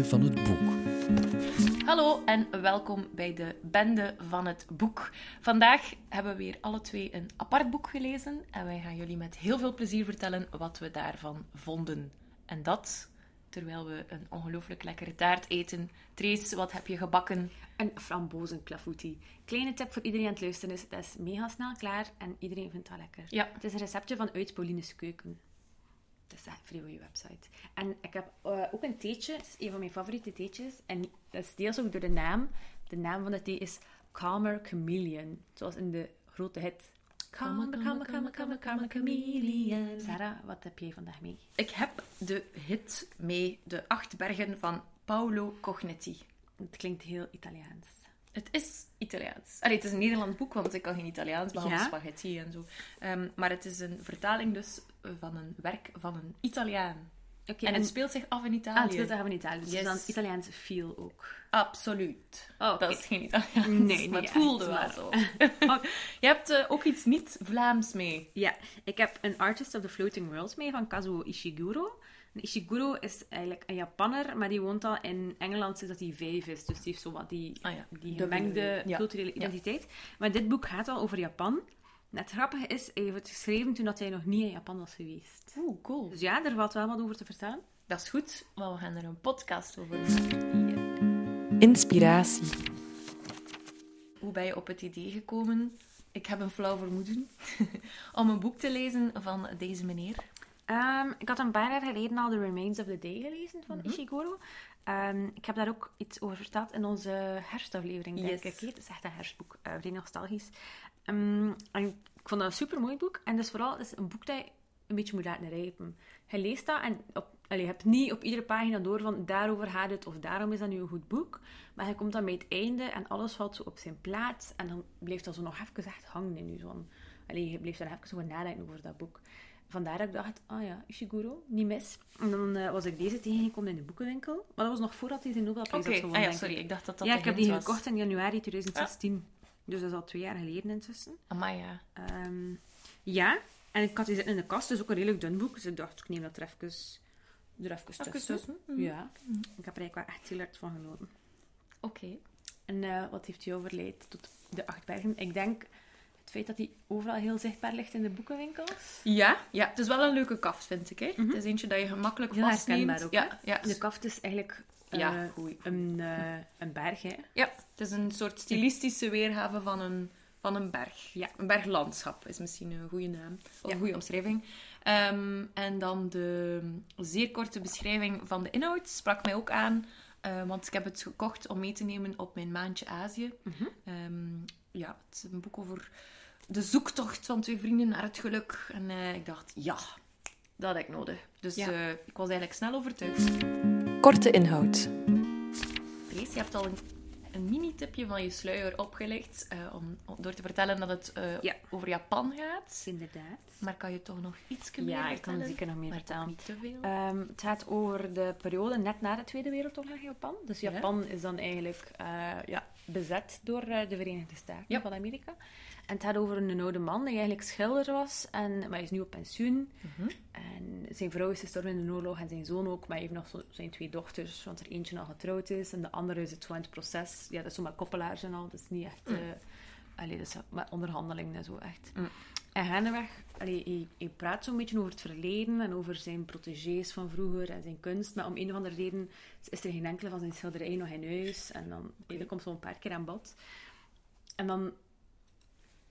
Bende van het Boek. Hallo en welkom bij de Bende van het Boek. Vandaag hebben we weer alle twee een apart boek gelezen en wij gaan jullie met heel veel plezier vertellen wat we daarvan vonden. En dat terwijl we een ongelooflijk lekkere taart eten. Trace, wat heb je gebakken? Een frambozenklafoutie. Kleine tip voor iedereen aan het luisteren is, dat is mega snel klaar en iedereen vindt dat lekker. Ja. Het is een receptje van Uit Pauline's Keuken. Dat is echt vrij op je website. En ik heb eh, ook een theetje, is een van mijn favoriete theetjes. En dat is deels ook door de naam. De naam van de thee is Calmer Chameleon. Zoals in de grote hit. Calmer, calmer, calmer, calmer, calmer chameleon. Sarah, wat heb jij vandaag mee? Ik heb de hit mee, De Acht Bergen van Paolo Cognetti. Het klinkt heel Italiaans. Het is Italiaans. Allee, het is een Nederlands boek, want ik kan geen Italiaans, behalve Ja? spaghetti en zo. Ehm, maar het is een vertaling dus van een werk van een Italiaan. Oké, en het speelt zich af in Italië. Ah, het speelt daar in Italië. Dus Yes. dan Italiaanse feel ook. Absoluut. Oh. Dat is geen Italiaans. Nee, maar het voelde wel zo. Je hebt eh, ook iets niet-Vlaams mee. Ja, ik heb een Artist of the Floating Worlds mee van Kazuo Ishiguro. En Ishiguro is eigenlijk een Japanner, maar die woont al in Engeland sinds dat hij vijf is. Dus die heeft zo wat die, Ah ja, die gemengde ja. culturele Ja. identiteit. Maar dit boek gaat wel over Japan. En het grappige is, hij heeft het geschreven toen dat hij nog niet in Japan was geweest. Oeh, cool. Dus ja, er valt wel wat over te vertellen. Dat is goed, maar we gaan er een podcast over maken. Inspiratie. Hoe ben je op het idee gekomen? Ik heb een flauw vermoeden om een boek te lezen van deze meneer. Ehm, ik had een paar jaar geleden al The Remains of the Day gelezen van Ishiguro. Ehm, ik heb daar ook iets over verteld in onze herfstaflevering, denk Yes. ik. Het is echt een herfstboek, uh, vrij nostalgisch. Ehm, en ik vond dat een super mooi boek. En dus vooral het is een boek dat je een beetje moet laten rijpen. Je leest dat en op, je hebt niet op iedere pagina door van daarover gaat het of daarom is dat nu een goed boek. Maar je komt dan bij het einde en alles valt zo op zijn plaats. En dan blijft dat zo nog even echt hangen in je zon. Allee, je blijft dan even zo nadenken over dat boek. Vandaar dat ik dacht, ah ja, Ishiguro, niet mis. En dan eh, was ik deze tegengekomen in de boekenwinkel. Maar dat was nog voordat hij de Nobelprijs Oké, had gewonnen, ah ja, sorry, ik. ik dacht dat dat ja, ik heb die was. gekocht in januari 2016. Dus dat is al twee jaar geleden intussen. Amai, ja. Ehm, ja, en ik had die zitten in de kast, dus ook een redelijk dun boek. Dus ik dacht, ik neem dat er even, er even tussen. tussen, mhm. Ja, ik heb er eigenlijk wel echt heel hard van genoten. Oké. En eh, wat heeft jou verleid tot de acht bergen? Ik denk het feit dat die overal heel zichtbaar ligt in de boekenwinkels. Ja, ja, het is wel een leuke kaft, vind ik. Hè? Mhm. Het is eentje dat je gemakkelijk Heel vastneemt. herkenbaar ook, ja, ja. De kaft is eigenlijk eh, een, eh, een berg, hè? ja, het is een soort stilistische weergave van een, van een berg. Ja. Een berglandschap is misschien een goede naam. Of Ja. een goede omschrijving. Ehm, en dan de zeer korte beschrijving van de inhoud sprak mij ook aan. eh, want ik heb het gekocht om mee te nemen op mijn maandje Azië. Mhm. Ehm, ja, het is een boek over de zoektocht van twee vrienden naar het geluk. En eh, ik dacht, ja, dat heb ik nodig. Dus Ja. eh, ik was eigenlijk snel overtuigd. Korte inhoud. Grace, je hebt al een, een mini-tipje van je sluier opgelegd eh, om, om- door te vertellen dat het eh, Ja. over Japan gaat. Inderdaad. Maar kan je toch nog iets meer Ja, ik vertellen? kan zeker nog meer maar vertellen. niet te veel. Ehm, het gaat over de periode net na de Tweede Wereldoorlog in Japan. Dus Ja. Japan is dan eigenlijk eh, ja, bezet door eh, de Verenigde Staten Ja. van Amerika. En het gaat over een oude man die eigenlijk schilder was, en, maar hij is nu op pensioen. Mhm. En zijn vrouw is gestorven in de oorlog en zijn zoon ook, maar hij heeft nog zo, zijn twee dochters, want er eentje al getrouwd is en de andere is het zo in het proces. Ja, dat is zo met koppelaars en al, dat is niet echt... Mm. eh allee, dat is met onderhandelingen en zo echt. Mm. En gaandeweg, allee, hij, hij praat zo'n beetje over het verleden en over zijn protégés van vroeger en zijn kunst, maar om een of andere reden is er geen enkele van zijn schilderijen nog in huis. En dan okay. komt zo een paar keer aan bod. En dan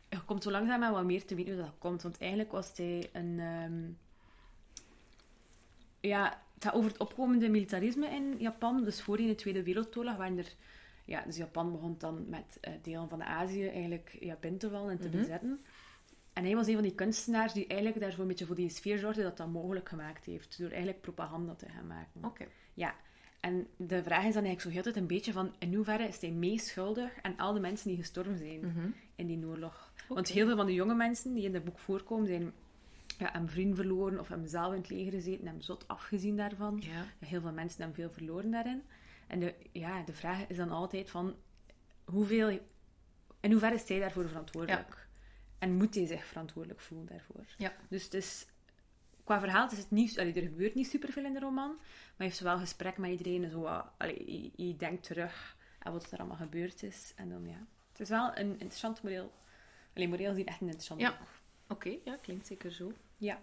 je komt zo langzaam aan wat meer te weten hoe dat komt. Want eigenlijk was hij een... ehm, ja, het gaat over het opkomende militarisme in Japan. Dus voor in de Tweede Wereldoorlog waren er... Ja, dus Japan begon dan met eh, delen van Azië eigenlijk ja, binnen te vallen en te Mhm. bezetten. En hij was een van die kunstenaars die eigenlijk daarvoor een beetje voor die sfeer zorgde dat dat mogelijk gemaakt heeft. Door eigenlijk propaganda te gaan maken. Oké. Ja. En de vraag is dan eigenlijk zo heel tijd een beetje van... In hoeverre is hij meeschuldig aan al de mensen die gestorven zijn Mhm. In die oorlog? Want heel veel van de jonge mensen die in het boek voorkomen, zijn ja, een vriend verloren of hebben zelf in het leger gezeten en hebben zot afgezien daarvan. Ja. Heel veel mensen hebben veel verloren daarin. En de, ja, de vraag is dan altijd van... Hoeveel... In hoeverre is hij daarvoor verantwoordelijk? En moet hij zich verantwoordelijk voelen daarvoor? Ja. Dus het is qua verhaal is het niet... Allee, er gebeurt niet superveel in de roman. Maar je heeft wel gesprek met iedereen. En zo, wat- allee, je, je denkt terug aan wat er allemaal gebeurd is. En dan, ja... Het is wel een interessant moreel... Allee, moreel gezien echt een interessant Ja. Oké, ja, klinkt zeker zo. Ja.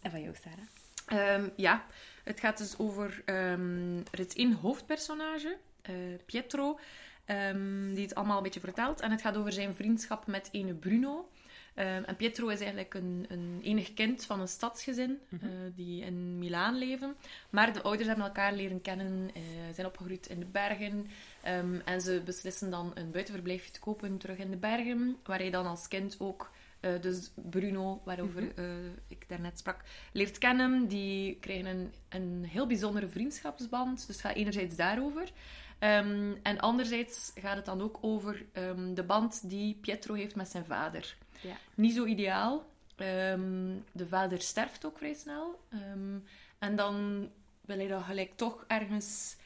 En van jou, Sarah? Ehm, ja, het gaat dus over... ehm, er is één hoofdpersonage, eh, Pietro, ehm, die het allemaal een beetje vertelt. En het gaat over zijn vriendschap met ene Bruno. En Pietro is eigenlijk een, een enig kind van een stadsgezin eh, die in Milaan leven. Maar de ouders hebben elkaar leren kennen, eh, zijn opgegroeid in de bergen. Ehm, en ze beslissen dan een buitenverblijfje te kopen terug in de bergen, waar hij dan als kind ook, eh, dus Bruno, waarover eh, ik daarnet sprak, leert kennen. Die krijgen een, een heel bijzondere vriendschapsband. Dus het gaat enerzijds daarover. Ehm, en anderzijds gaat het dan ook over ehm, de band die Pietro heeft met zijn vader. Ja. Niet zo ideaal. De vader sterft ook vrij snel. En dan wil hij dan gelijk toch ergens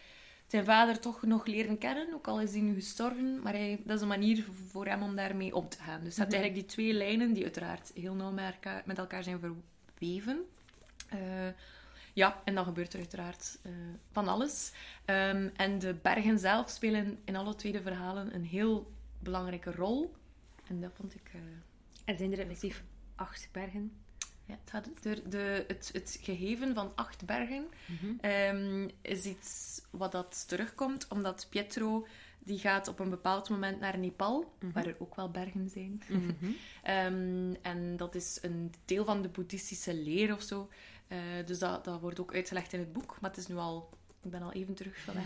zijn vader toch nog leren kennen, ook al is hij nu gestorven. Maar hij, dat is een manier voor hem om daarmee om te gaan. Dus je hebt eigenlijk die twee lijnen, die uiteraard heel nauw met elkaar, met elkaar zijn verweven. Eh, ja, en dan gebeurt er uiteraard eh, van alles. Ehm, en de bergen zelf spelen in alle twee de verhalen een heel belangrijke rol. En dat vond ik... eh, Er zijn er effectief acht bergen. Ja, het, gaat, de, de, het, het gegeven van acht bergen ehm, is iets wat dat terugkomt, omdat Pietro die gaat op een bepaald moment naar Nepal, waar er ook wel bergen zijn. Ehm, en dat is een deel van de boeddhistische leer of zo. Eh, dus dat, dat wordt ook uitgelegd in het boek, maar het is nu al... Ik ben al even terug van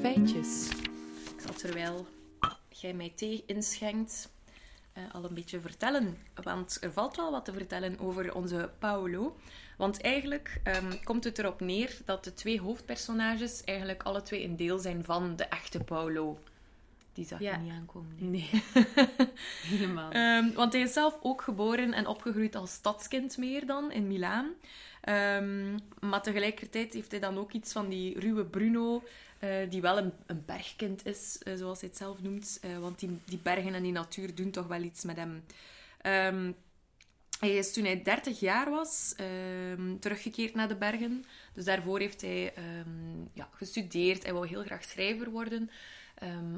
Feitjes. Ik zal terwijl jij mij thee inschenkt eh, al een beetje vertellen. Want er valt wel wat te vertellen over onze Paolo. Want eigenlijk ehm, komt het erop neer dat de twee hoofdpersonages eigenlijk alle twee een deel zijn van de echte Paolo. Die zag Ja. je niet aankomen. nee. Nee. Helemaal. Ehm, want hij is zelf ook geboren en opgegroeid als stadskind meer dan in Milaan. Ehm, maar tegelijkertijd heeft hij dan ook iets van die ruwe Bruno, eh, die wel een, een bergkind is, eh, zoals hij het zelf noemt. Eh, want die, die bergen en die natuur doen toch wel iets met hem. Ehm, hij is toen hij 30 jaar was ehm, teruggekeerd naar de bergen. Dus daarvoor heeft hij ja, gestudeerd. Hij wou heel graag schrijver worden.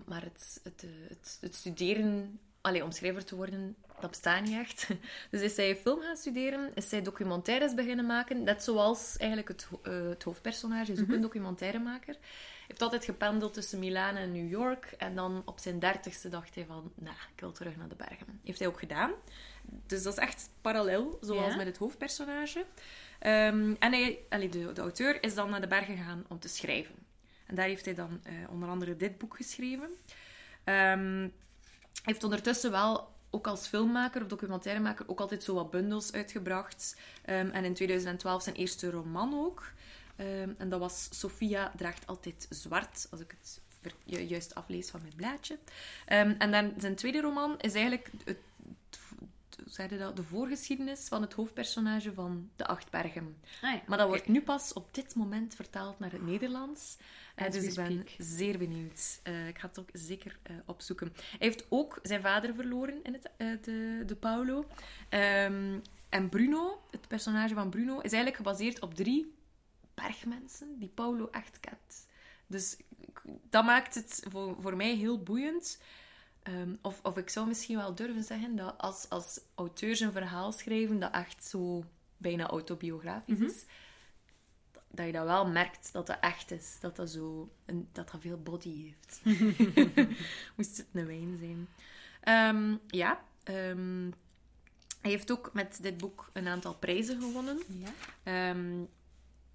Maar het, het, het, het studeren, allee, om schrijver te worden, dat bestaat niet echt. Dus is hij film gaan studeren, is hij documentaires beginnen maken. Net zoals eigenlijk het, eh, het hoofdpersonage, is ook een documentairemaker. Hij heeft altijd gependeld tussen Milaan en New York. En dan op zijn dertigste dacht hij van, nou, ik wil terug naar de bergen. Heeft hij ook gedaan. Dus dat is echt parallel, zoals Ja. met het hoofdpersonage. Ehm, en hij, allee, de, de auteur is dan naar de bergen gegaan om te schrijven. En daar heeft hij dan eh, onder andere dit boek geschreven. Hij heeft ondertussen wel, ook als filmmaker of documentairemaker, ook altijd zo wat bundels uitgebracht. Ehm, en in 2012 zijn eerste roman ook. Ehm, en dat was Sophia draagt altijd zwart, als ik het juist aflees van mijn blaadje. Ehm, en dan zijn tweede roman is eigenlijk het, het- dat, de voorgeschiedenis van het hoofdpersonage van De Acht Bergen. Ah ja, Maar dat wordt nu pas op dit moment vertaald naar het Nederlands. Eh, dus ik ben zeer benieuwd. Eh, ik ga het ook zeker eh, opzoeken. Hij heeft ook zijn vader verloren in het, de, de Paulo. Ehm, en Bruno, het personage van Bruno, is eigenlijk gebaseerd op drie bergmensen die Paulo echt kent. Dus dat maakt het voor, voor mij heel boeiend. Ehm, of, of ik zou misschien wel durven zeggen dat als, als auteurs een verhaal schrijven dat echt zo bijna autobiografisch is, dat je dat wel merkt dat dat echt is. Dat dat zo een, dat dat veel body heeft. Moest het een wijn zijn. Ehm, ja, ehm, hij heeft ook met dit boek een aantal prijzen gewonnen. Ja. Ehm,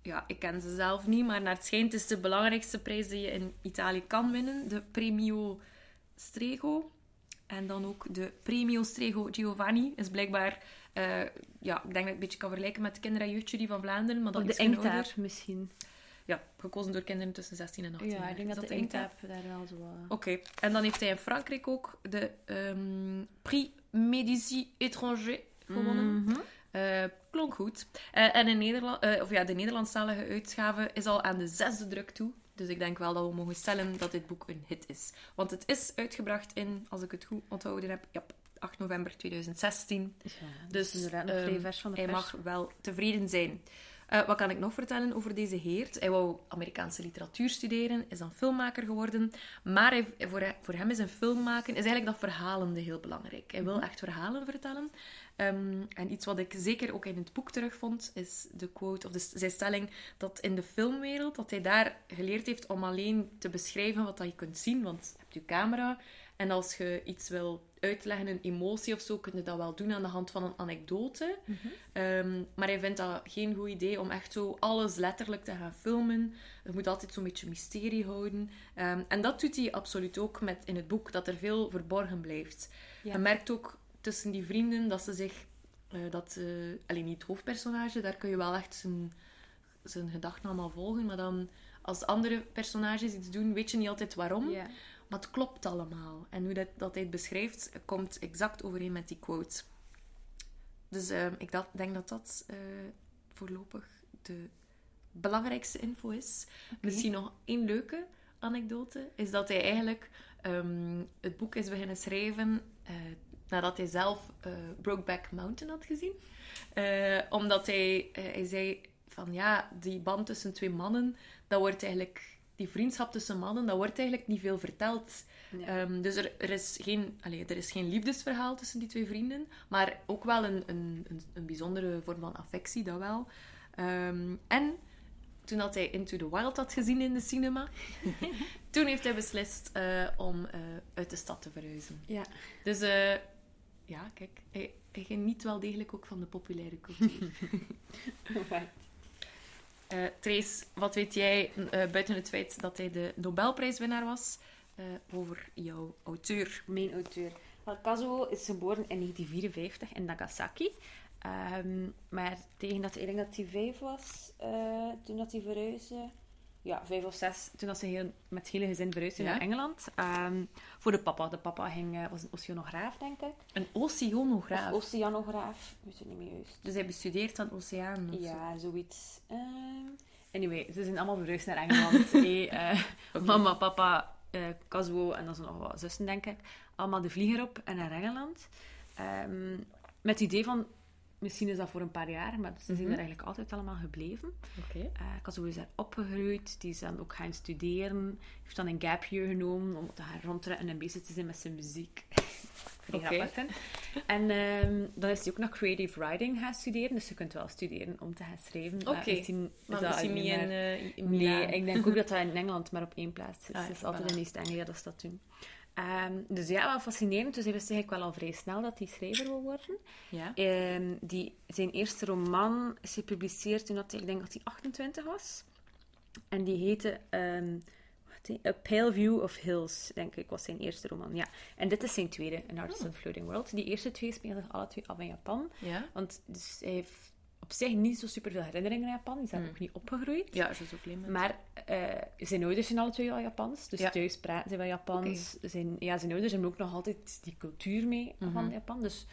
ja, ik ken ze zelf niet, maar naar het schijnt is de belangrijkste prijs die je in Italië kan winnen. De Premio Strego. En dan ook de Premio Strego Giovanni. Is blijkbaar, eh, ja, ik denk dat ik een beetje kan vergelijken met de kinder- en jeugdjury van Vlaanderen. Maar dan Of de. Engtaap misschien. Ja, gekozen door kinderen tussen 16 en 18 Ja, jaar. ik denk dat de Engtaap? Daar wel zo... eh, Oké, en dan heeft hij in Frankrijk ook de ehm, Prix Médicis Étranger gewonnen. mhm. Eh, klonk goed. Eh, en in Nederland, eh, of ja, de Nederlandstalige uitgave is al aan de zesde druk toe. Dus ik denk wel dat we mogen stellen dat dit boek een hit is. Want het is uitgebracht in, als ik het goed onthouden heb, ja, 8 november 2016. Ja, Dus inderdaad nog ehm, vrij vers van de hij pers. mag wel tevreden zijn. Eh, wat kan ik nog vertellen over deze heert? Hij wou Amerikaanse literatuur studeren, is dan filmmaker geworden. Maar hij, voor, voor hem is een film maken, is eigenlijk dat verhalende heel belangrijk. Hij Mhm. wil echt verhalen vertellen. Ehm, en iets wat ik zeker ook in het boek terugvond, is de quote, of de, zijn stelling, dat in de filmwereld, dat hij daar geleerd heeft om alleen te beschrijven wat dat je kunt zien. Want je hebt je camera, en als je iets wil uitleggen, een emotie of zo, kun je dat wel doen aan de hand van een anekdote. Ehm, maar hij vindt dat geen goed idee om echt zo alles letterlijk te gaan filmen. Je moet altijd zo'n beetje mysterie houden. Ehm, en dat doet hij absoluut ook met in het boek, dat er veel verborgen blijft. Ja. Je merkt ook tussen die vrienden dat ze zich... eh, dat, eh alleen niet het hoofdpersonage, daar kun je wel echt zijn, zijn gedachten allemaal volgen. Maar dan, als andere personages iets doen, weet je niet altijd waarom. Maar het klopt allemaal. En hoe dat, dat hij het beschrijft, komt exact overeen met die quote. Dus eh, ik dat, denk dat dat eh, voorlopig de belangrijkste info is. Misschien nog één leuke anekdote. Is dat hij eigenlijk ehm, het boek is beginnen schrijven eh, nadat hij zelf eh, Brokeback Mountain had gezien. Omdat hij, hij zei van ja, die band tussen twee mannen, dat wordt eigenlijk... Die vriendschap tussen mannen, dat wordt eigenlijk niet veel verteld. Ehm, dus er, er, is geen, allee, er is geen liefdesverhaal tussen die twee vrienden, maar ook wel een, een, een, een bijzondere vorm van affectie, dat wel. Ehm, en toen had hij Into the Wild had gezien in de cinema, toen heeft hij beslist eh, om eh, uit de stad te verhuizen. Ja. Dus eh, ja, kijk, hij, hij geniet wel degelijk ook van de populaire cultuur. Eh Trace, wat weet jij, eh, buiten het feit dat hij de Nobelprijswinnaar was, eh, over jouw auteur? Mijn auteur. Kazuo is geboren in 1954 in Nagasaki. Ehm, maar tegen dat, ik dat hij vijf was, toen dat hij verhuisde. Ja, vijf of zes. Toen dat ze heel, met het hele gezin verhuisden Ja. naar Engeland. Ehm, voor de papa. De papa ging, eh, was een oceanograaf, denk ik. Een oceanograaf. Of oceanograaf. Weet het niet meer juist. Dus hij bestudeert aan oceaan. zo. Ja, zoiets. Ehm, anyway, ze zijn allemaal verhuisd naar Engeland. hey, eh, Mama, papa, Kazuo en dan zijn nog wat zussen, denk ik. Allemaal de vlieger op en naar Engeland. Ehm, met het idee van, misschien is dat voor een paar jaar, maar ze zijn Mhm. er eigenlijk altijd allemaal gebleven. Oké. Eh Kazuo is daar opgegroeid, die is dan ook gaan studeren. Heeft dan een gap year genomen om te gaan rondrennen en bezig te zijn met zijn muziek. Vrij Oké. grappig vind. En ehm, dan is hij ook nog creative writing gaan studeren, dus je kunt wel studeren om te gaan schrijven. Oké. misschien Maar dat misschien niet in, eh, in Nee, ik denk ook dat dat in Engeland maar op één plaats is. Ah, is altijd voilà. in East-Anglia dat ze dat doen. Ehm, dus ja, wel fascinerend. Dus hij wist eigenlijk wel al vrij snel dat hij schrijver wil worden. Ja. Ehm, die, zijn eerste roman is gepubliceerd toen dat hij, ik denk dat hij 28 was. En die heette ehm, A Pale View of Hills, denk ik, was zijn eerste roman. Ja. En dit is zijn tweede, An Artist in Floating World. Die eerste twee spelen zich alle twee af in Japan. Ja. Want dus hij heeft op zich niet zo super veel herinneringen aan Japan. Die is daar Hmm. ook niet opgegroeid. Ja, zo zo klein. Maar eh, zijn ouders zijn alle twee al Japans. Dus Ja. thuis praten ze wel Japans. Zijn, ja, zijn ouders hebben ook nog altijd die cultuur mee Mhm. van Japan. Dus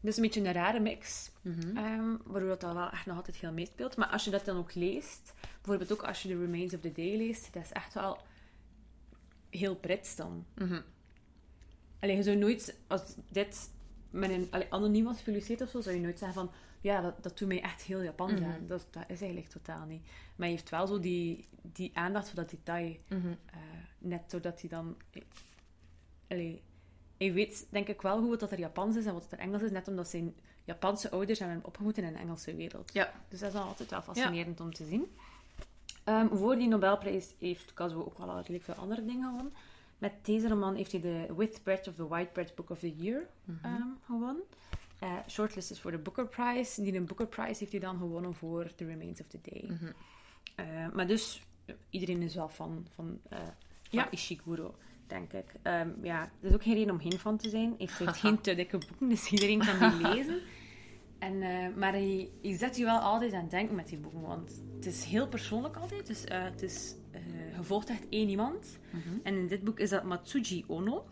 dat is een beetje een rare mix. Mhm. ehm, waardoor dat dan wel echt nog altijd heel meespeelt. Maar als je dat dan ook leest, bijvoorbeeld ook als je The Remains of the Day leest, dat is echt wel heel Brits dan. Mhm. Allee, je zou nooit, als dit met een allee, anoniem was gepubliceerd of zo, zou je nooit zeggen van, ja, dat, dat doet mij echt heel Japans Mhm. Dat, dat is eigenlijk totaal niet. Maar je heeft wel zo die, die aandacht voor dat detail. Mhm. eh, net doordat hij dan... Allee, hij weet denk ik wel hoe dat er Japans is en wat er Engels is, net omdat zijn Japanse ouders hebben hem opgevoed in een Engelse wereld. Ja. Dus dat is dan altijd wel fascinerend om te zien. Ehm, voor die Nobelprijs heeft Kazuo ook wel redelijk veel andere dingen gewonnen. Met deze roman heeft hij de With Bread of the White Bread Book of the Year ehm, gewonnen. Eh shortlisted voor de Booker Prize. Die een Booker Prize heeft hij dan gewonnen voor The Remains of the Day. Mhm. Eh, maar dus, iedereen is wel van, eh van Ja. Ishiguro, denk ik. Ehm, ja, er is ook geen reden om geen fan te zijn. Hij schrijft geen te dikke boeken, dus iedereen kan die lezen. En, maar hij, hij zet je wel altijd aan het denken met die boeken, want het is heel persoonlijk altijd. Dus het is gevolgd echt één iemand. Mhm. En in dit boek is dat Matsuji Ono.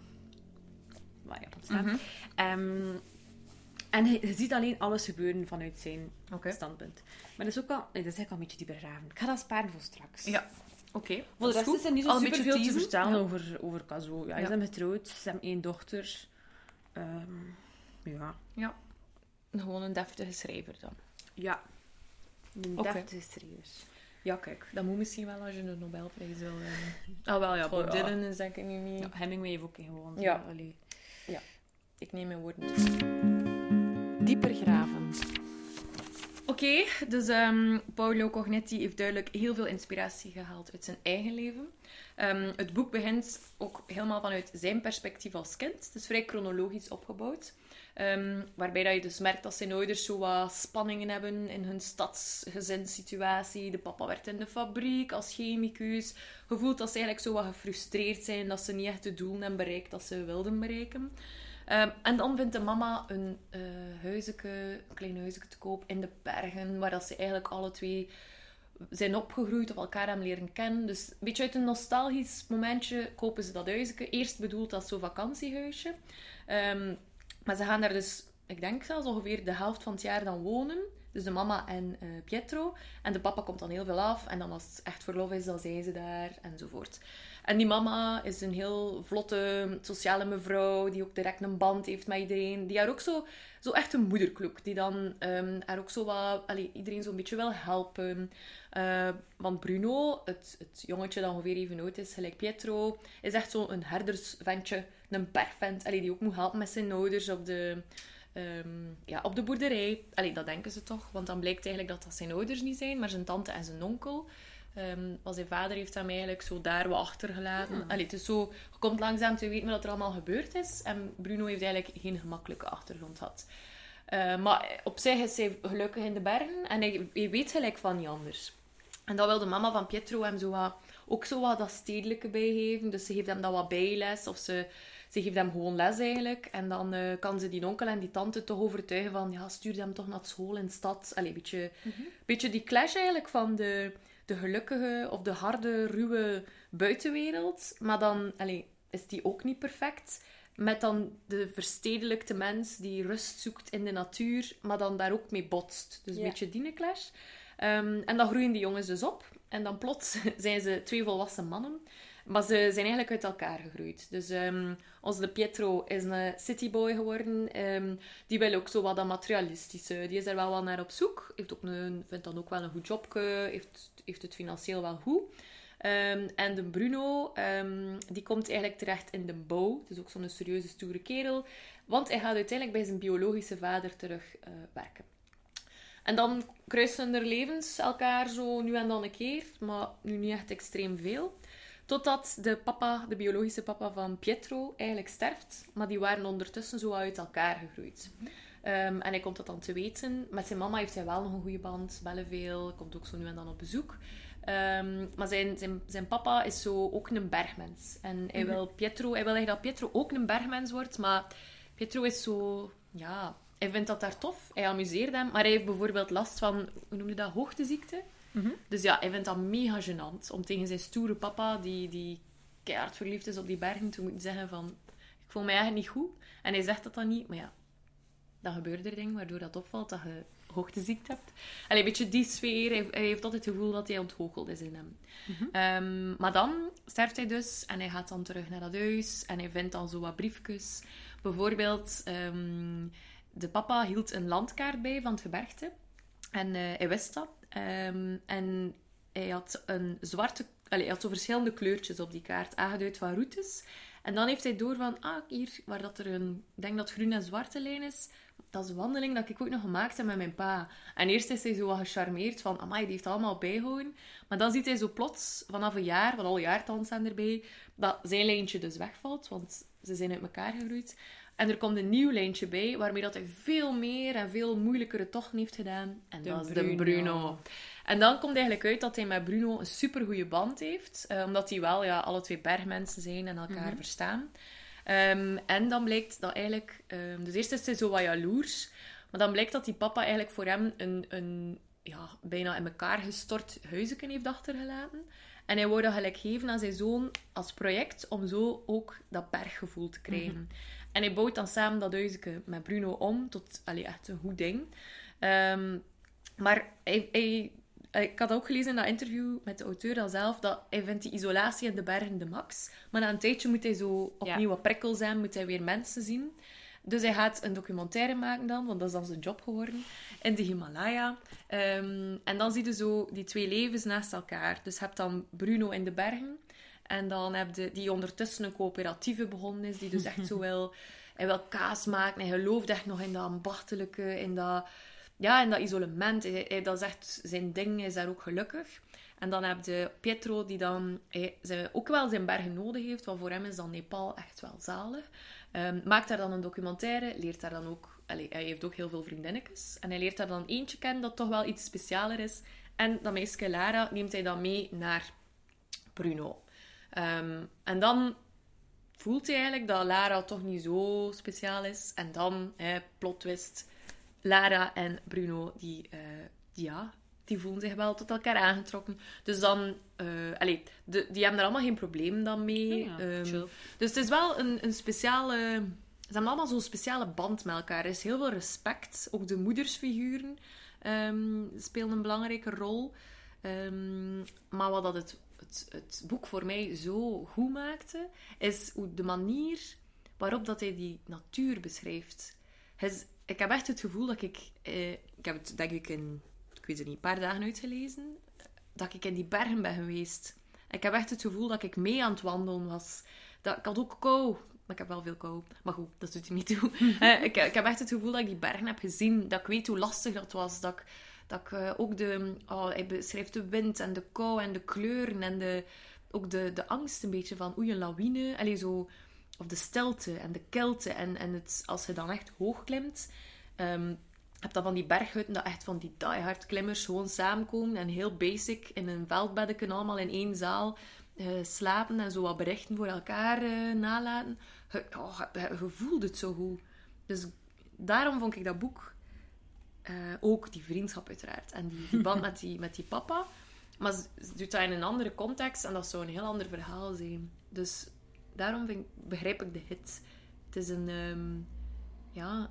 Waar Japan staat. Mhm. Ehm, en je ziet alleen alles gebeuren vanuit zijn standpunt. Maar dat is ook wel, nee, dat is eigenlijk al een beetje die begraven. Ik ga dat sparen voor straks. Ja. Oké. Voor de rest is er niet zo Al een super beetje veel te vertellen Ja. over, over Kazuo. Ja, ze Ja. zijn getrouwd, ze hebben één dochter. Ehm, Ja. Ja. Gewoon een deftige schrijver dan. Ja. Een Oké. deftige schrijver. Ja, kijk, dat moet misschien wel als je een Nobelprijs wil winnen. Ah, wel ja, Bob ja. Dylan is denk ik nu niet... Ja, Hemingway heeft ook gewoon. zo, Ja. allee. Ik neem mijn woorden terug. Dieper. Oké, dus ehm, Paolo Cognetti heeft duidelijk heel veel inspiratie gehaald uit zijn eigen leven. Ehm, het boek begint ook helemaal vanuit zijn perspectief als kind. Het is vrij chronologisch opgebouwd. Ehm, waarbij dat je dus merkt dat zijn ouders zo wat spanningen hebben in hun stadsgezinssituatie. De papa werkt in de fabriek als chemicus. Je voelt dat ze eigenlijk zo wat gefrustreerd zijn, dat ze niet echt de doelen hebben bereikt dat ze wilden bereiken. Ehm, en dan vindt de mama een eh huisje, een klein huisje te koop in de bergen, waar dat ze eigenlijk alle twee zijn opgegroeid of elkaar hebben leren kennen. Dus een beetje uit een nostalgisch momentje kopen ze dat huisje. Eerst bedoeld als zo'n vakantiehuisje. Ehm, maar ze gaan daar dus, ik denk zelfs ongeveer de helft van het jaar dan wonen. Dus de mama en eh, Pietro. En de papa komt dan heel veel af. En dan als het echt verlof is, dan zijn ze daar enzovoort. En die mama is een heel vlotte, sociale mevrouw, die ook direct een band heeft met iedereen. Die haar ook zo, zo echt een moederkloek, die dan ehm haar ook zo wat, allee, iedereen zo'n beetje wil helpen. Eh, want Bruno, het, het jongetje dat ongeveer even oud is, gelijk Pietro, is echt zo'n herdersventje, een perfent, allee, die ook moet helpen met zijn ouders op de, ehm, ja, op de boerderij. Allee, dat denken ze toch, want dan blijkt eigenlijk dat dat zijn ouders niet zijn, maar zijn tante en zijn onkel. Ehm want zijn vader heeft hem eigenlijk zo daar wat achtergelaten. Allee, het is zo, je komt langzaam te weten wat er allemaal gebeurd is. En Bruno heeft eigenlijk geen gemakkelijke achtergrond gehad. Eh, maar op zich is hij gelukkig in de bergen en hij, hij weet gelijk van niet anders. En dat wil de mama van Pietro hem zo wat, ook zo wat dat stedelijke bijgeven. Dus ze geeft hem dat wat bijles of ze, ze geeft hem gewoon les eigenlijk. En dan eh, kan ze die onkel en die tante toch overtuigen van ja, stuur hem toch naar school in de stad. Allee, een beetje, beetje die clash eigenlijk van de, de gelukkige of de harde, ruwe buitenwereld. Maar dan allee, is die ook niet perfect. Met dan de verstedelijkte mens die rust zoekt in de natuur, maar dan daar ook mee botst. Dus een Ja. beetje die clash. Ehm, en dan groeien die jongens dus op. En dan plots zijn ze twee volwassen mannen. Maar ze zijn eigenlijk uit elkaar gegroeid. Dus ehm, onze Pietro is een cityboy geworden. Ehm, die wil ook zo wat dat materialistische. Die is er wel wat naar op zoek. Heeft ook een, vindt dan ook wel een goed jobje. Heeft, heeft het financieel wel goed. Ehm, en de Bruno, die komt eigenlijk terecht in de bouw. Het is ook zo'n serieuze, stoere kerel. Want hij gaat uiteindelijk bij zijn biologische vader terug eh, werken. En dan kruisen er levens elkaar zo nu en dan een keer, maar nu niet echt extreem veel. Totdat de papa, de biologische papa van Pietro, eigenlijk sterft. Maar die waren ondertussen zo uit elkaar gegroeid. Ehm, en hij komt dat dan te weten. Met zijn mama heeft hij wel nog een goede band, bellen veel, komt ook zo nu en dan op bezoek. Ehm, maar zijn, zijn, zijn papa is zo ook een bergmens. En hij wil Pietro, hij wil eigenlijk dat Pietro ook een bergmens wordt, maar Pietro is zo, ja, hij vindt dat daar tof. Hij amuseert hem, maar hij heeft bijvoorbeeld last van, hoe noem je dat, hoogteziekte. Dus ja, hij vindt dat mega gênant om tegen zijn stoere papa, die, die keihard verliefd is op die bergen, te moeten zeggen van, ik voel mij eigenlijk niet goed. En hij zegt dat dan niet, maar ja, dan gebeurt er dingen waardoor dat opvalt dat je hoogteziekte hebt. Allee, een beetje die sfeer. Hij, hij heeft altijd het gevoel dat hij ontgoocheld is in hem. Ehm, maar dan sterft hij dus en hij gaat dan terug naar dat huis en hij vindt dan zo wat briefjes. Bijvoorbeeld, ehm, de papa hield een landkaart bij van het gebergte. En eh, hij wist dat. Ehm, en hij had een zwarte... Hij had zo verschillende kleurtjes op die kaart, aangeduid van routes. En dan heeft hij door van, ah, hier, waar dat er een... Ik denk dat groen en zwarte lijn is. Dat is een wandeling dat ik ook nog gemaakt heb met mijn pa. En eerst is hij zo wat gecharmeerd van, amai, die heeft allemaal bijgehouden. Maar dan ziet hij zo plots, vanaf een jaar, want al jaartallen staan erbij, dat zijn lijntje dus wegvalt, want ze zijn uit elkaar gegroeid. En er komt een nieuw lijntje bij, waarmee dat hij veel meer en veel moeilijkere tochten heeft gedaan. En De dat is de Bruno. Bruno. En dan komt eigenlijk uit dat hij met Bruno een supergoeie band heeft. eh, omdat die wel ja, alle twee bergmensen zijn en elkaar verstaan. Ehm, en dan blijkt dat eigenlijk... ehm, dus eerst is hij zo wat jaloers. Maar dan blijkt dat die papa eigenlijk voor hem een, een ja, bijna in elkaar gestort huisje heeft achtergelaten. En hij wou dat gelijk geven aan zijn zoon als project om zo ook dat berggevoel te krijgen. En hij bouwt dan samen dat huisje met Bruno om tot allee, echt een goed ding. Ehm, maar hij, hij, ik had ook gelezen in dat interview met de auteur al zelf dat hij vindt die isolatie in de bergen de max. Maar na een tijdje moet hij zo opnieuw wat prikkel zijn, moet hij weer mensen zien. Dus hij gaat een documentaire maken dan, want dat is dan zijn job geworden, in de Himalaya. Ehm, en dan zie je zo die twee levens naast elkaar. Dus je hebt dan Bruno in de bergen. En dan heb je die ondertussen een coöperatieve begonnen is, die dus echt zo wil... Hij wil kaas maken, hij gelooft echt nog in dat ambachtelijke, in dat, ja, in dat isolement. Hij, dat is echt zijn ding, hij is daar ook gelukkig. En dan heb je Pietro, die dan hij, ook wel zijn bergen nodig heeft, want voor hem is dan Nepal echt wel zalig. Ehm, maakt daar dan een documentaire, leert daar dan ook... Allee, hij heeft ook heel veel vriendinnetjes. En hij leert daar dan eentje kennen dat toch wel iets specialer is. En dat meisje Lara neemt hij dan mee naar Bruno. Ehm, en dan voelt hij eigenlijk dat Lara toch niet zo speciaal is. En dan, hè, plot twist, Lara en Bruno, die, eh, die, ja, die voelen zich wel tot elkaar aangetrokken. Dus dan, eh allee, de, die hebben er allemaal geen probleem dan mee. Ja, Ehm, dus het is wel een, een speciale... Ze hebben allemaal zo'n speciale band met elkaar. Er is heel veel respect. Ook de moedersfiguren ehm, spelen een belangrijke rol. Ehm, maar wat dat het, het, het boek voor mij zo goed maakte, is hoe de manier waarop dat hij die natuur beschrijft. Hij ik heb echt het gevoel dat ik... eh, ik heb het denk ik in, weet het niet, een paar dagen uitgelezen. Dat ik in die bergen ben geweest. Ik heb echt het gevoel dat ik mee aan het wandelen was. Dat, ik had ook kou. Maar ik heb wel veel kou. Maar goed, dat doet er niet toe. Eh, ik, ik heb echt het gevoel dat ik die bergen heb gezien. Dat ik weet hoe lastig dat was. Dat ik, dat ik eh, ook de... Oh, hij beschrijft de wind en de kou en de kleuren. En de, ook de, de angst een beetje van oei, een lawine. Allee, zo... Of de stilte en de kilte. En, en het, als je dan echt hoog klimt... ehm, heb dan van die berghutten dat echt van die diehard klimmers gewoon samenkomen en heel basic in een veldbeddeken allemaal in één zaal eh, slapen en zo wat berichten voor elkaar eh, nalaten. Je, oh, je, je voelt het zo goed. Dus daarom vond ik dat boek eh, ook die vriendschap uiteraard en die, die band met die, met die papa. Maar ze, ze doet dat in een andere context en dat zou een heel ander verhaal zijn. Dus daarom vind, ik- begrijp ik de hit. Het is een... ehm, ja,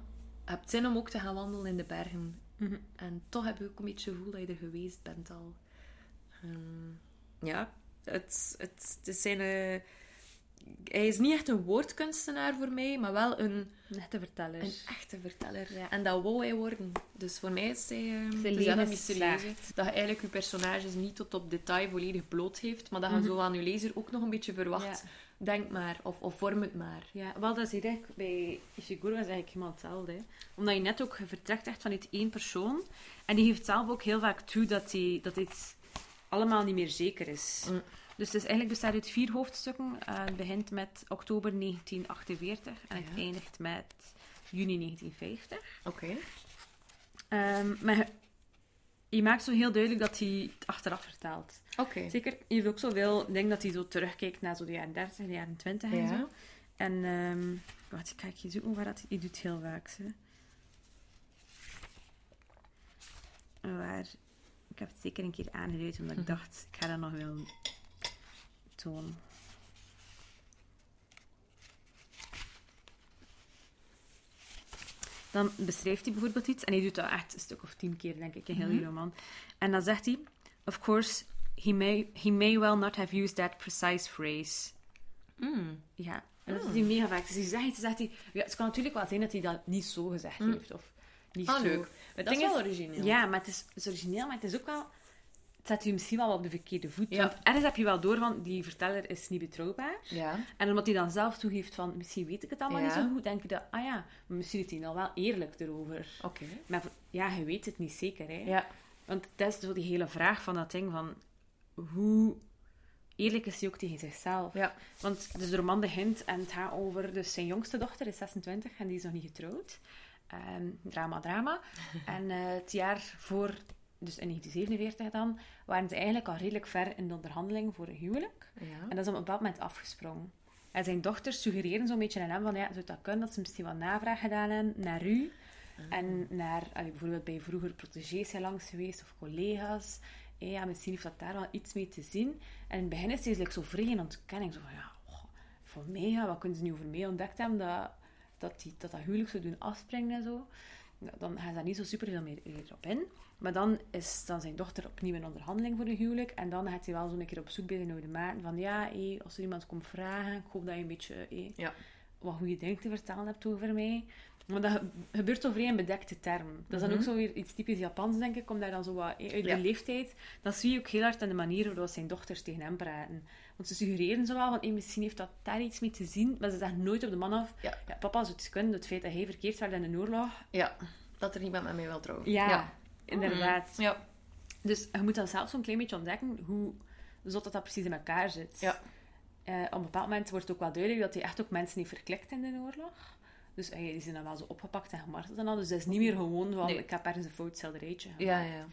hebt zin om ook te gaan wandelen in de bergen. Mhm. En toch heb je ook een beetje het gevoel dat je er geweest bent al. Ehm, ja, het, het, het zijn... hij is niet echt een woordkunstenaar voor mij, maar wel een, Een echte verteller. een echte verteller. En dat wou hij worden. Dus voor mij is hij... is leven wel is mysterieus. Dat je eigenlijk je personages niet tot op detail volledig bloot heeft, maar dat je zo aan je lezer ook nog een beetje verwacht. Ja. Denk maar, of, of vorm het maar. Ja, wel, dat is hier eigenlijk bij Ishiguro is eigenlijk helemaal hetzelfde. Hè. Omdat je net ook vertrekt echt vanuit één persoon. En die geeft zelf ook heel vaak toe dat, die, dat dit allemaal niet meer zeker is. Mm. Dus het is eigenlijk bestaat uit vier hoofdstukken. Eh, het begint met oktober 1948 en het Ja. eindigt met juni 1950. Oké. Ehm, maar je, maakt zo heel duidelijk dat hij het achteraf vertelt. Oké. Zeker, je heeft ook zoveel, ik denk dat hij zo terugkijkt naar zo de jaren 30, de jaren 20 en Ja. zo. En, ehm wat, ik ga je zoeken waar dat hij doet heel vaak. Waar, ik heb het zeker een keer aangeduid, omdat ik dacht, ik ga dat nog wel Dan beschrijft hij bijvoorbeeld iets, en hij doet dat echt een stuk of tien keer, denk ik, in heel die roman. En dan zegt hij, of course, he may, he may well not have used that precise phrase. Mm. Ja, en dat is hij mega vaak. Dus hij zegt, zegt hij, ja, het kan natuurlijk wel zijn dat hij dat niet zo gezegd heeft. Of niet Ah, zo. leuk. Het Dat is wel origineel. Ja, maar het is, het is origineel, maar het is ook wel... Zet je misschien wel op de verkeerde voet. Ja. Want ergens heb je wel door van, die verteller is niet betrouwbaar. Ja. En omdat hij dan zelf toegeeft van, misschien weet ik het allemaal Ja. niet zo goed, denk je dat, ah ja, maar misschien is hij nou wel eerlijk erover. Oké. Maar ja, je weet het niet zeker, hè. Ja. Want dat is zo die hele vraag van dat ding van, hoe eerlijk is hij ook tegen zichzelf? Ja. Want dus de roman begint en het gaat over... Dus zijn jongste dochter is 26 en die is nog niet getrouwd. Ehm, drama, drama. en eh, het jaar voor... Dus in 1947 dan, waren ze eigenlijk al redelijk ver in de onderhandeling voor een huwelijk. Ja. En dat is op een bepaald moment afgesprongen. En zijn dochters suggereren zo'n beetje aan hem van, ja, zou dat kunnen dat ze misschien wat navraag gedaan hebben naar u? En naar, allee, bijvoorbeeld bij vroeger protégés zijn langs geweest, of collega's. Eh, ja, misschien heeft dat daar wel iets mee te zien. En in het begin is hij like, zo vrij in ontkenning. Zo van, ja, oh, voor mij, ja, wat kunnen ze nu over mij ontdekt hebben, dat dat, die, dat, dat huwelijk zou doen afspringen en zo. Nou, Dan gaat daar niet zo super veel meer, meer op in. Maar dan is dan zijn dochter opnieuw in onderhandeling voor een huwelijk. En dan gaat hij wel zo'n keer op zoek bij zijn oude maat. Van ja, hé, als er iemand komt vragen, ik hoop dat je een beetje hé, Ja. wat goede dingen te vertellen hebt over mij. Maar dat ge- gebeurt vrij in bedekte term. Dat is dan ook zo weer iets typisch Japans, denk ik, om daar dan zo wat uit Ja. de leeftijd. Dat zie je ook heel hard aan de manier waarop zijn dochters tegen hem praten. Want ze suggereren zo wel, van misschien heeft dat daar iets mee te zien, maar ze zeggen nooit op de man af. Ja. Papa zou het kunnen, het feit dat hij verkeerd werd in de oorlog. Ja, dat er niemand met mij wil trouwen. Ja, inderdaad. Ja. Dus je moet dan zelf zo'n klein beetje ontdekken hoe zot dat, dat precies in elkaar zit. Ja. Eh, op een bepaald moment wordt ook wel duidelijk dat hij echt ook mensen heeft verklikt in de oorlog. Dus eh, die zijn dan wel zo opgepakt en gemarteld en al. Dus dat is niet meer gewoon van, Nee. ik heb ergens een fout schilderijtje gemaakt. Ja, ja.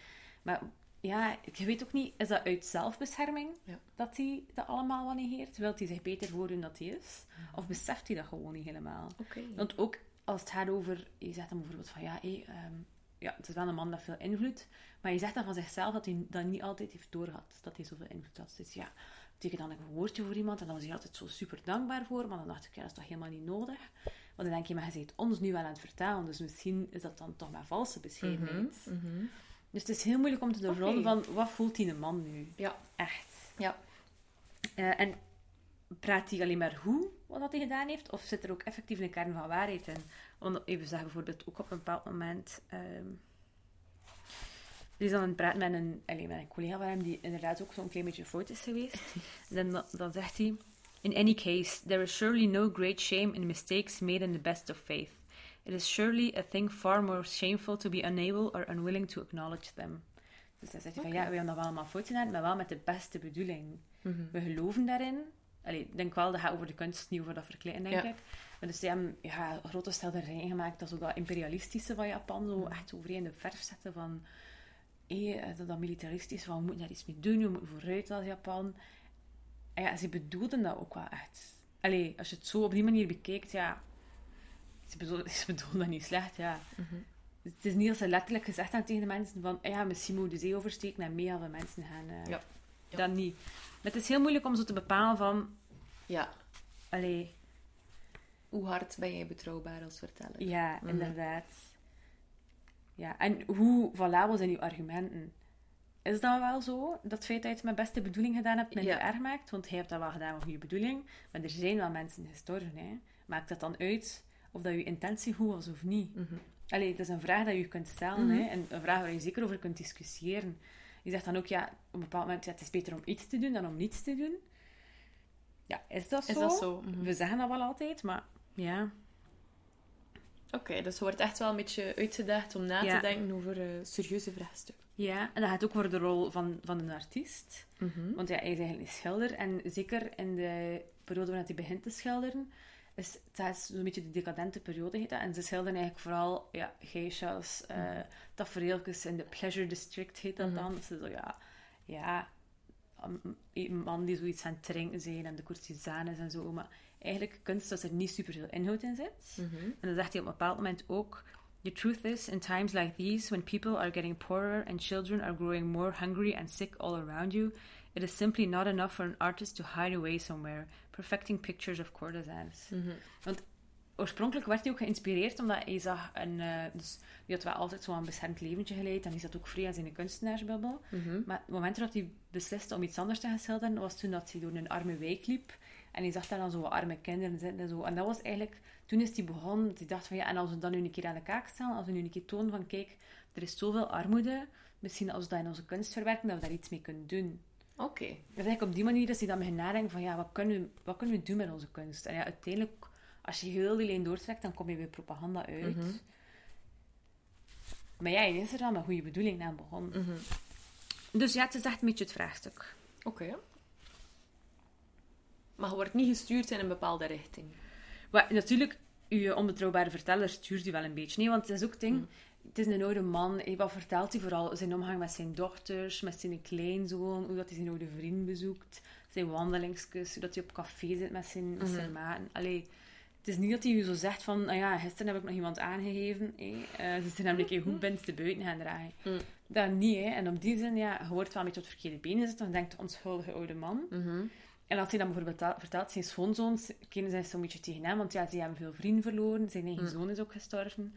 Maar ja, je weet ook niet, is dat uit zelfbescherming Ja. dat hij dat allemaal wel negeert? Wilt hij zich beter voordoen dat hij is? Of beseft hij dat gewoon niet helemaal? Want ook als het gaat over... Je zegt dan bijvoorbeeld van, ja, hé, ehm, ja, het is wel een man met veel invloed. Maar je zegt dan van zichzelf dat hij dat niet altijd heeft doorgehad. Dat hij zoveel invloed had. Dus ja, betekent dan een woordje voor iemand. En dan was hij altijd zo super dankbaar voor. Maar dan dacht ik, ja, dat is toch helemaal niet nodig. Want dan denk je, maar je bent ons nu wel aan het vertellen. Dus misschien is dat dan toch maar valse bescheidenheid. Mhm. Dus het is heel moeilijk om te doorgronden Oké. van, wat voelt die man nu? Ja. Echt. Ja. Eh, en praat hij alleen maar hoe wat hij gedaan heeft? Of zit er ook effectief een kern van waarheid in? Want even zeggen bijvoorbeeld ook op een bepaald moment... er is dan aan het praten met een, met een collega van hem die inderdaad ook zo'n klein beetje fout is geweest. En dan, dan zegt hij... In any case, there is surely no great shame in mistakes made in the best of faith. It is surely a thing far more shameful to be unable or unwilling to acknowledge them. Dus dan zegt hij van, ja, we hebben dat wel allemaal fout gedaan, maar wel met de beste bedoeling. Mhm. We geloven daarin. Allee, ik denk wel, dat gaat over de kunst, niet over dat verkleinen, denk Ja. ik. Maar dus die hebben ja, grote schilderijen gemaakt, dat is ook dat imperialistische van Japan, zo echt over in de verf zetten van... hé, eh, dat, dat militaristische, van we moeten daar iets mee doen, we moeten vooruit als Japan. En ja, ze bedoelden dat ook wel echt. Allee, als je het zo op die manier bekijkt, ja... Ze bedoelden, ze bedoelden dat niet slecht, ja. Mhm. Het is niet als ze letterlijk gezegd hebben tegen de mensen van ja, misschien moet je de zee oversteken en mega veel mensen gaan. eh, Ja. Dat niet. Maar het is heel moeilijk om zo te bepalen van... Ja. Allee, Hoe hard ben jij betrouwbaar als verteller? ja, Mhm. inderdaad. Ja, en hoe valabel zijn uw argumenten? Is dat wel zo? Dat feit dat je het met beste bedoeling gedaan hebt, minder Ja. erg maakt? Want jij hebt dat wel gedaan met goede bedoeling. Maar er zijn wel mensen gestorven, hè. Maakt dat dan uit of dat je intentie goed was of niet? Mhm. Allee, het is een vraag dat je kunt stellen, Mhm. hè, en een vraag waar je zeker over kunt discussiëren. Je zegt dan ook, ja, op een bepaald moment, ja, het is beter om iets te doen dan om niets te doen. Ja, is dat zo? Is dat zo? Mhm. We zeggen dat wel altijd, maar ja. Oké, dus je wordt echt wel een beetje uitgedaagd om na Ja. te denken over eh, serieuze vraagstukken. Ja, en dat gaat ook voor de rol van, van een artiest. Mhm. Want ja, hij is eigenlijk een schilder. En zeker in de periode waarin hij begint te schilderen, is dat is zo'n beetje de decadente periode. Heet dat. En ze schilderen eigenlijk vooral ja, geisha's, eh tafereeltjes in de Pleasure District heet dat Mhm. dan. Ze zo, ja, ja, een- man die zoiets aan het drinken zijn en de courtisanes en zo. Maar eigenlijk kunst dat er niet super veel inhoud in zit. Mhm. En dan zegt hij op een bepaald moment ook: The truth is, in times like these, when people are getting poorer and children are growing more hungry and sick all around you, it is simply not enough for an artist to hide away somewhere, perfecting pictures of courtesans. Mhm. Want oorspronkelijk werd hij ook geïnspireerd omdat hij zag een. eh, dus die had wel altijd zo'n beschermd leventje geleid en die zat ook vrij aan zijn kunstenaarsbubbel. Mhm. Maar het moment dat hij besliste om iets anders te gaan schilderen, was toen dat hij door een arme wijk liep. En hij zag daar dan zo wat arme kinderen zitten en zo. En dat was eigenlijk... Toen is hij begonnen, dat hij dacht van ja, en als we dat nu een keer aan de kaak stellen, als we nu een keer tonen van kijk, er is zoveel armoede, misschien als we dat in onze kunst verwerken, dat we daar iets mee kunnen doen. Oké. Dus eigenlijk op die manier is hij dan beginnen nadenken van ja, wat kunnen, we, wat kunnen we doen met onze kunst? En ja, uiteindelijk, als je heel die lijn doortrekt, dan kom je bij propaganda uit. Mhm. Maar ja, er dan met goede bedoeling aan begonnen. Mhm. Dus ja, het is echt een beetje het vraagstuk. Oké. Maar je wordt niet gestuurd in een bepaalde richting. Maar natuurlijk, je onbetrouwbare verteller stuurt u wel een beetje. Nee, want het is ook ding... Mm. Het is een oude man. Hé, wat vertelt hij vooral? Zijn omgang met zijn dochters, met zijn kleinzoon, hoe dat hij zijn oude vriend bezoekt, zijn wandelingskus, hoe dat hij op café zit met zijn, met zijn maten. Allee, het is niet dat hij u zo zegt van, ah ja, gisteren heb ik nog iemand aangegeven. Eh, ze zijn namelijk een goed bent te buiten gaan draaien. Mm. Dat niet, hè. En op die zin, ja, je wordt wel een beetje op het verkeerde benen zitten, dan denkt onschuldige oude man. Mhm. En als hij dan bijvoorbeeld vertelt, zijn schoonzoons kennen zij zo'n beetje tegen hem, want ja, ze hebben veel vrienden verloren, zijn eigen Mm. zoon is ook gestorven.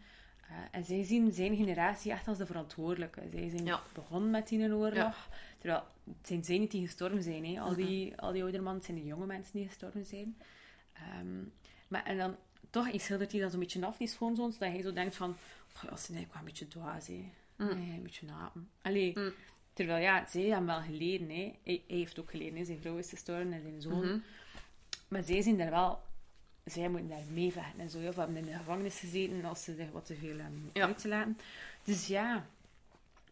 En zij zien zijn generatie echt als de verantwoordelijke. Zij zijn Ja. begonnen met die oorlog, Ja. terwijl het zijn zij niet die gestorven zijn. Hè. Al, Mhm. die, al die oude mannen, het zijn de jonge mensen die gestorven zijn. Ehm, Maar, en dan toch, je schildert die dan zo'n beetje af, die schoonzoon, zodat je zo denkt van, oh, dat is eigenlijk wel een beetje dwaas, hè. Nee, een beetje napen. Allee, Mm. terwijl ja, zij hebben wel geleden, hè. Hij, hij heeft ook geleden, hè. Zijn vrouw is gestorven en zijn zoon. Mhm. Maar zij zien daar wel... Zij moeten daar meevechten en zo. Of hebben in de gevangenis gezeten als ze zich wat te veel hebben Ja. uit te laten. Dus ja,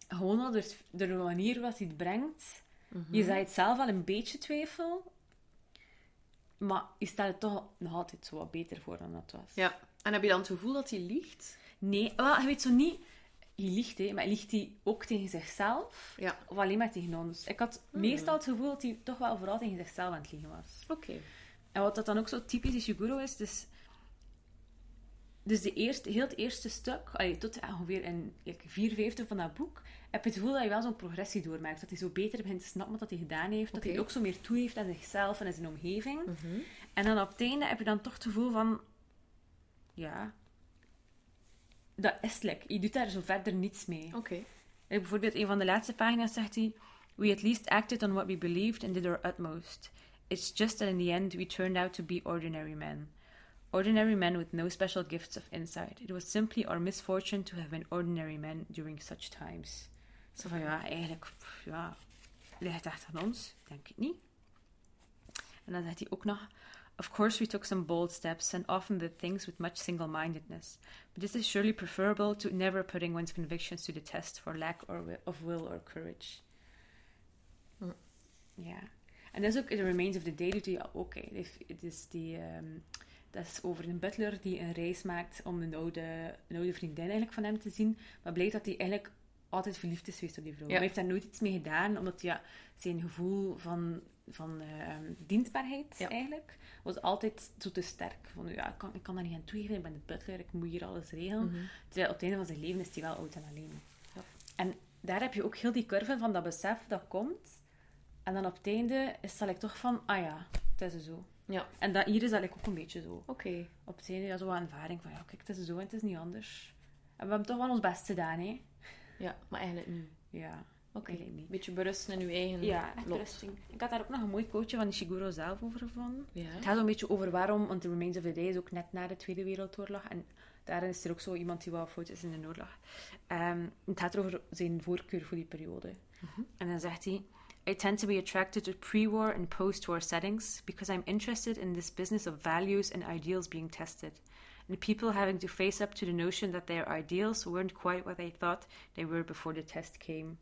gewoon al door, door de manier wat hij het brengt. Mhm. Je zaait zelf al een beetje twijfel. Maar je stelt het toch nog altijd zo wat beter voor dan dat was. Ja. En heb je dan het gevoel dat hij liegt? Nee, wel, je weet zo niet... Je liegt, hè, maar liegt hij ook tegen zichzelf? Ja. Of alleen maar tegen ons? Ik had Hmm. meestal het gevoel dat hij toch wel vooral tegen zichzelf aan het liegen was. Oké. En wat dat dan ook zo typisch Ishiguro is, dus, dus de eerste, heel het eerste stuk, allee, tot ongeveer in like, vier vijfde van dat boek, heb je het gevoel dat je wel zo'n progressie doormaakt. Dat hij zo beter begint te snappen wat hij gedaan heeft. Dat hij ook zo meer toe heeft aan zichzelf en aan zijn omgeving. Mhm. En dan op het einde heb je dan toch het gevoel van... Ja... Dat is like. Je doet daar zo verder niets mee. Oké. Like, bijvoorbeeld, een van de laatste pagina's zegt hij... We at least acted on what we believed and did our utmost. It's just that in the end we turned out to be ordinary men. Ordinary men with no special gifts of insight. It was simply our misfortune to have been ordinary men during such times. Zo van, ja, eigenlijk... pff, Ja, ligt het echt aan ons? Denk ik niet. En dan zegt hij ook nog... Of course we took some bold steps and often did things with much single-mindedness. But this is surely preferable to never putting one's convictions to the test for lack or of will or courage. Mm. Hm. Ja. En dat is ook in The Remains of the Day doet hij ook. hè. Het is- die... ehm, dat is over een butler die een reis maakt om een oude, een oude vriendin eigenlijk van hem te zien. Maar blijkt dat hij eigenlijk altijd verliefd is geweest op die vrouw. Ja. Maar hij heeft daar nooit iets mee gedaan, omdat ja, zijn gevoel van, van ehm, dienstbaarheid Ja. eigenlijk was altijd zo te sterk. Van ja, ik kan, ik kan daar niet aan toegeven, ik ben de butler, ik moet hier alles regelen. Mhm. Terwijl op het einde van zijn leven is hij wel oud en alleen. Ja. En daar heb je ook heel die curve van dat besef dat komt. En dan op het einde is dat like toch van, ah ja, het is zo. Ja. En dat, hier is dat ook een beetje zo. Oké. Op het einde ja, zo een ervaring van, ja, kijk, het is zo en het is niet anders. En we hebben toch wel ons best gedaan, hè. Ja, maar eigenlijk nu. Ja, Oké. eigenlijk niet. Beetje berusten in uw eigen Ja, echt lot. rusting. Ik had daar ook nog een mooi quoteje van Ishiguro zelf over gevonden. Ja. Het gaat een beetje over waarom, want The Remains of the Day is ook net na de Tweede Wereldoorlog. En daarin is er ook zo iemand die wel fout is in de oorlog. Ehm, het gaat over zijn voorkeur voor die periode. En dan zegt hij... I tend to be attracted to pre-war and post-war settings because I'm interested in this business of values and ideals being tested. And people having to face up to the notion that their ideals weren't quite what they thought they were before the test came.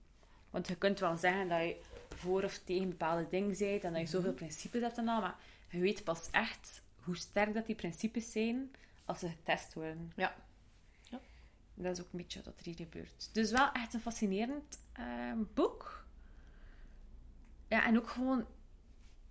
Want je kunt wel zeggen dat je voor of tegen bepaalde dingen bent en dat je zoveel principes hebt en al, maar je weet pas echt hoe sterk dat die principes zijn als ze getest worden. Ja. Ja. Dat is ook een beetje wat er hier gebeurt. Dus wel echt een fascinerend ehm, boek. Ja, en ook gewoon...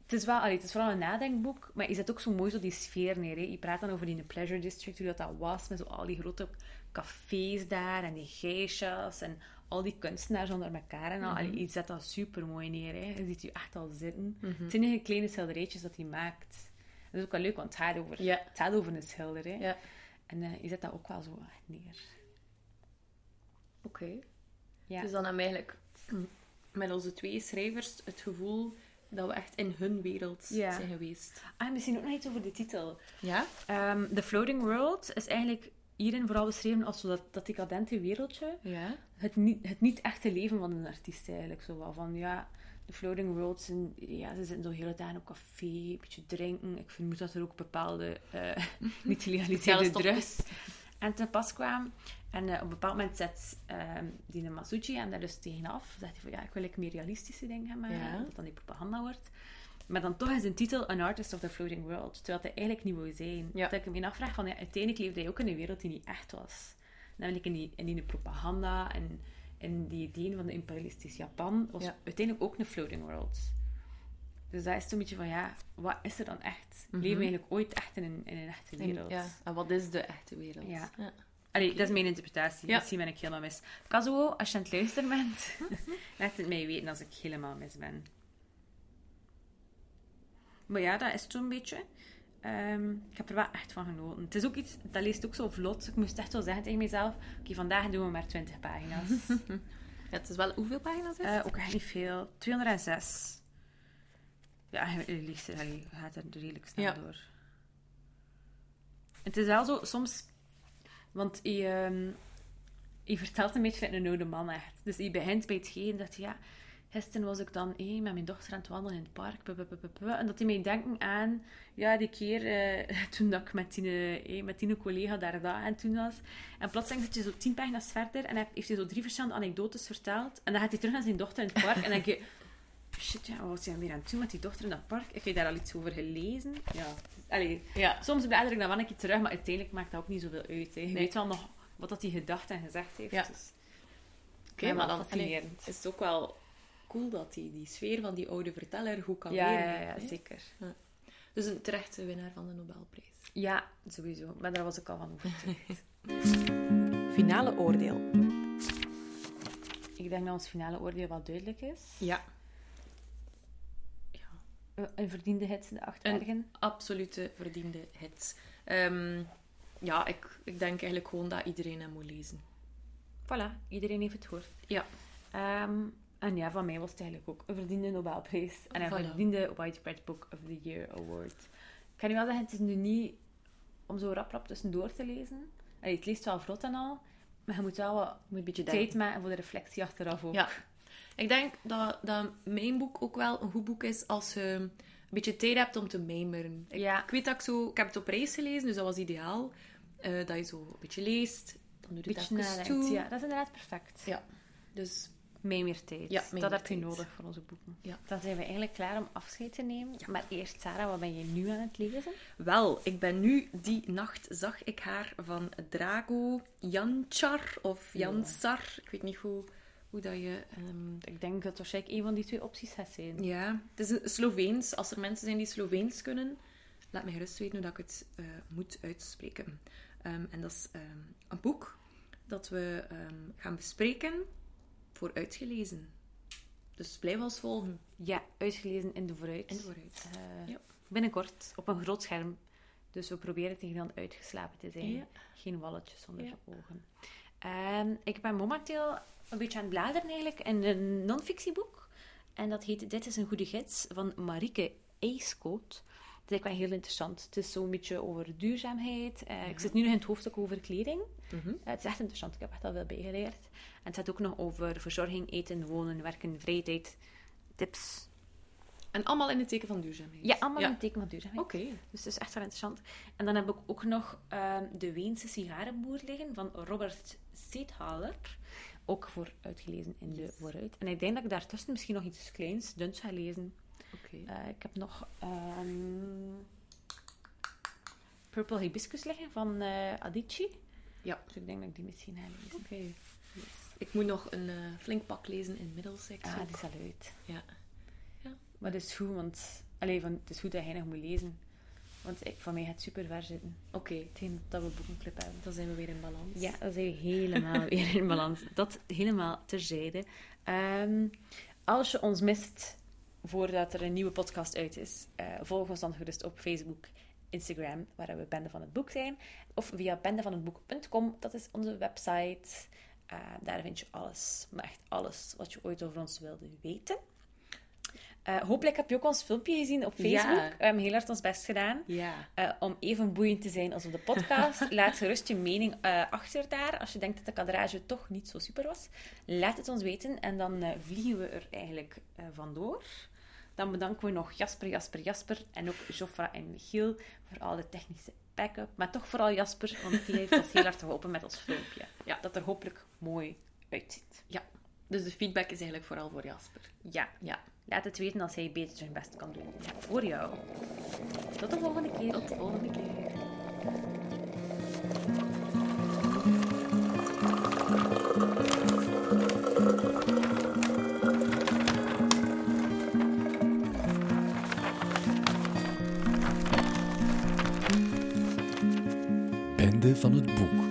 Het is, wel, allee, het is vooral een nadenkboek, maar je zet ook zo mooi zo die sfeer neer. Hè. Je praat dan over die Pleasure District, hoe dat, dat was, met zo al die grote cafés daar en die geishas en al die kunstenaars onder elkaar en al. Allee, je zet dat super mooi neer. Hè. Je ziet je echt al zitten. Mhm. Het zijn eigenlijk kleine schilderijtjes dat hij maakt. Dat is ook wel leuk, want het gaat over, het gaat over een schilder. Hè. En eh, je zet dat ook wel zo echt neer. Oké. Ja. Dus dan hebben we eigenlijk mm, met onze twee schrijvers het gevoel dat we echt in hun wereld zijn geweest. Ah, misschien ook nog iets over de titel. Ja? Ehm, The Floating World is eigenlijk hierin vooral beschreven als zo dat, dat decadente wereldje. Ja. Het niet, het niet echte leven van een artiest eigenlijk. Zo wel van, ja, de Floating World zijn, ja, ze zitten zo de tijd op café, een beetje drinken. Ik vermoed dat er ook bepaalde eh niet gelegaliseerde Speciale drugs en te pas kwamen. En eh, op een bepaald moment zet ehm die Masucci en daar dus tegenaf. Zegt hij van, ja, ik wil like, meer realistische dingen gaan maken. Ja. Dat dan die propaganda wordt. Maar dan toch is een titel An Artist of the Floating World. Terwijl hij eigenlijk niet wou zijn. Ja. Dat ik me afvraag van, ja, uiteindelijk leefde hij ook in een wereld die niet echt was. Namelijk in die, in die propaganda en in die ideeën van de imperialistisch Japan. Was Ja. uiteindelijk ook een Floating World. Dus dat is een beetje van, ja, wat is er dan echt? Mhm. Leven we eigenlijk ooit echt in een, in een echte En, wereld? ja. En wat is de echte wereld? Ja. Allee, dat is mijn interpretatie. Ja. Misschien ben ik helemaal mis. Kazuo, als je aan het luisteren bent, laat het mij weten als ik helemaal mis ben. Maar ja, dat is zo'n beetje. Ehm, ik heb er wel echt van genoten. Het is ook iets, dat leest ook zo vlot. Ik moest echt wel zeggen tegen mezelf, oké, vandaag doen we maar 20 pagina's. Ja, het is wel... Hoeveel pagina's is Eh, het? ook echt niet veel. 206. Ja, er, allee, je gaat er redelijk snel Ja. door. Het is wel zo, soms... Want je, ehm, je vertelt een beetje like een oude man, echt. Dus je begint bij het geven dat ja... Gisteren was ik dan eh, met mijn dochter aan het wandelen in het park. En dat hij mij denken aan... Ja, die keer eh, toen dat ik met die, eh, met die collega daar dat en toen was. En plotseling zit je zo tien pagina's verder en hij- heeft hij zo drie verschillende anekdotes verteld. En dan gaat hij terug naar zijn dochter in het park en dan denk je... Shit, ja, wat was hij weer aan het doen met die dochter in dat park? Heb je daar al iets over gelezen? Ja. Allee, Ja. soms blader ik dan wel een keer terug, maar uiteindelijk maakt dat ook niet zoveel uit. Hè. Je Nee. weet wel nog wat dat hij gedacht en gezegd heeft. Ja. Dus, Oké, Ja, maar dan allee, is het ook wel cool dat hij die sfeer van die oude verteller goed kan ja, ja, weergeven, ja, hè? zeker. Dus een terechte winnaar van de Nobelprijs. Ja, sowieso. Maar daar was ik al van overtuigd. Finale oordeel. ik denk dat ons finale oordeel wel duidelijk is. Ja. Eh, Een verdiende hit, de acht Een-. Absolute verdiende hit. Ehm, ja, ik, ik denk eigenlijk gewoon dat iedereen hem moet lezen. Voilà, iedereen heeft het gehoord. Ja. Ehm, en ja, van mij was het eigenlijk ook een verdiende Nobelprijs. En een Voilà. verdiende Widespread Book of the Year Award. Ik kan nu wel zeggen, het is nu niet om zo rap rap tussendoor te lezen. Allee, het leest wel vlot en al, maar je moet wel wat Moet een beetje tijd denken. maken voor de reflectie achteraf ook. Ja. Ik denk dat, dat mijn boek ook wel een goed boek is als je een beetje tijd hebt om te mijmeren. Ik, Ja. ik weet dat ik zo... Ik heb het op reis gelezen, dus dat was ideaal. Eh, dat je zo een beetje leest, dan doet Een het even toe. Ja, dat is inderdaad perfect. Ja. Dus Mee meer tijd. Ja, mee dat meer heb je nodig voor onze boeken. Ja. Dan zijn we eigenlijk klaar om afscheid te nemen. Maar eerst, Sarah, wat ben je nu aan het lezen? Wel, ik ben nu die nacht zag ik haar van Drago Jančar of Jansar. Ik weet niet hoe, hoe dat je. ehm, Ik denk dat waarschijnlijk een van die twee opties gaat zijn. ja, het is een Sloveens. Als er mensen zijn die Sloveens kunnen, laat mij gerust weten hoe dat ik het eh, moet uitspreken. Ehm, en dat is ehm, een boek dat we gaan bespreken voor uitgelezen. Dus blijf ons volgen. Ja, uitgelezen in de vooruit. En vooruit. Eh, Ja. Binnenkort, op een groot scherm. Dus we proberen tegen dan uitgeslapen te zijn. Ja. Geen walletjes onder Ja. de ogen. En ik ben momenteel een beetje aan het bladeren eigenlijk in een non-fictieboek. En dat heet Dit is een goede gids van Marieke Eiskoot. Dat is eigenlijk wel heel interessant. Het is zo'n beetje over duurzaamheid. Eh, Ik zit nu nog in het hoofdstuk over kleding. Mhm. Eh, het is echt interessant. Ik heb echt al veel bijgeleerd. En het gaat ook nog over verzorging, eten, wonen, werken, vrije tijd, tips. En allemaal in het teken van duurzaamheid. Ja, allemaal in het teken van duurzaamheid. Oké. Dus het is echt wel interessant. En dan heb ik ook nog ehm, De Weense Sigarenboer liggen van Robert Seethaler. Ook voor uitgelezen in de vooruit. En ik denk dat ik daartussen misschien nog iets kleins, duns ga lezen. Oké. Eh, ik heb nog ehm, Purple Hibiscus liggen van eh Adichie. Ja. Dus ik denk dat ik die misschien ga lezen. Oké. Ik moet nog een eh, flink pak lezen in Middlesex. Ah, die is al uit. Ja. Maar het is goed, want... Allee, van, het is goed dat jij nog moet lezen. Want ik, van mij gaat het super ver zitten. Oké, Tegen dat we boekenclub hebben. dan zijn we weer in balans. Ja, dan zijn we helemaal weer in balans. Dat helemaal terzijde. Ehm, als je ons mist voordat er een nieuwe podcast uit is, eh, volg ons dan gerust op Facebook, Instagram, waar we Bende van het Boek zijn. Of via bendevanhetboek.com, dat is onze website. Eh, daar vind je alles, maar echt alles wat je ooit over ons wilde weten. Eh, hopelijk heb je ook ons filmpje gezien op Ja. Facebook. We hebben heel hard ons best gedaan. Ja. Eh, om even boeiend te zijn als op de podcast. Laat gerust je mening eh, achter daar. Als je denkt dat de kadrage toch niet zo super was, laat het ons weten. En dan vliegen we er eigenlijk vandoor. Dan bedanken we nog Jasper, Jasper, Jasper. En ook Joffra en Michiel voor al de technische backup. Maar toch vooral Jasper, want die heeft ons heel hard geholpen met ons filmpje. Ja. Dat er hopelijk mooi uitziet. Dus de feedback is eigenlijk vooral voor Jasper. Ja, Ja. Laat het weten als hij beter zijn best kan doen. Voor jou. Tot de volgende keer. Tot de volgende keer. Bende van het boek.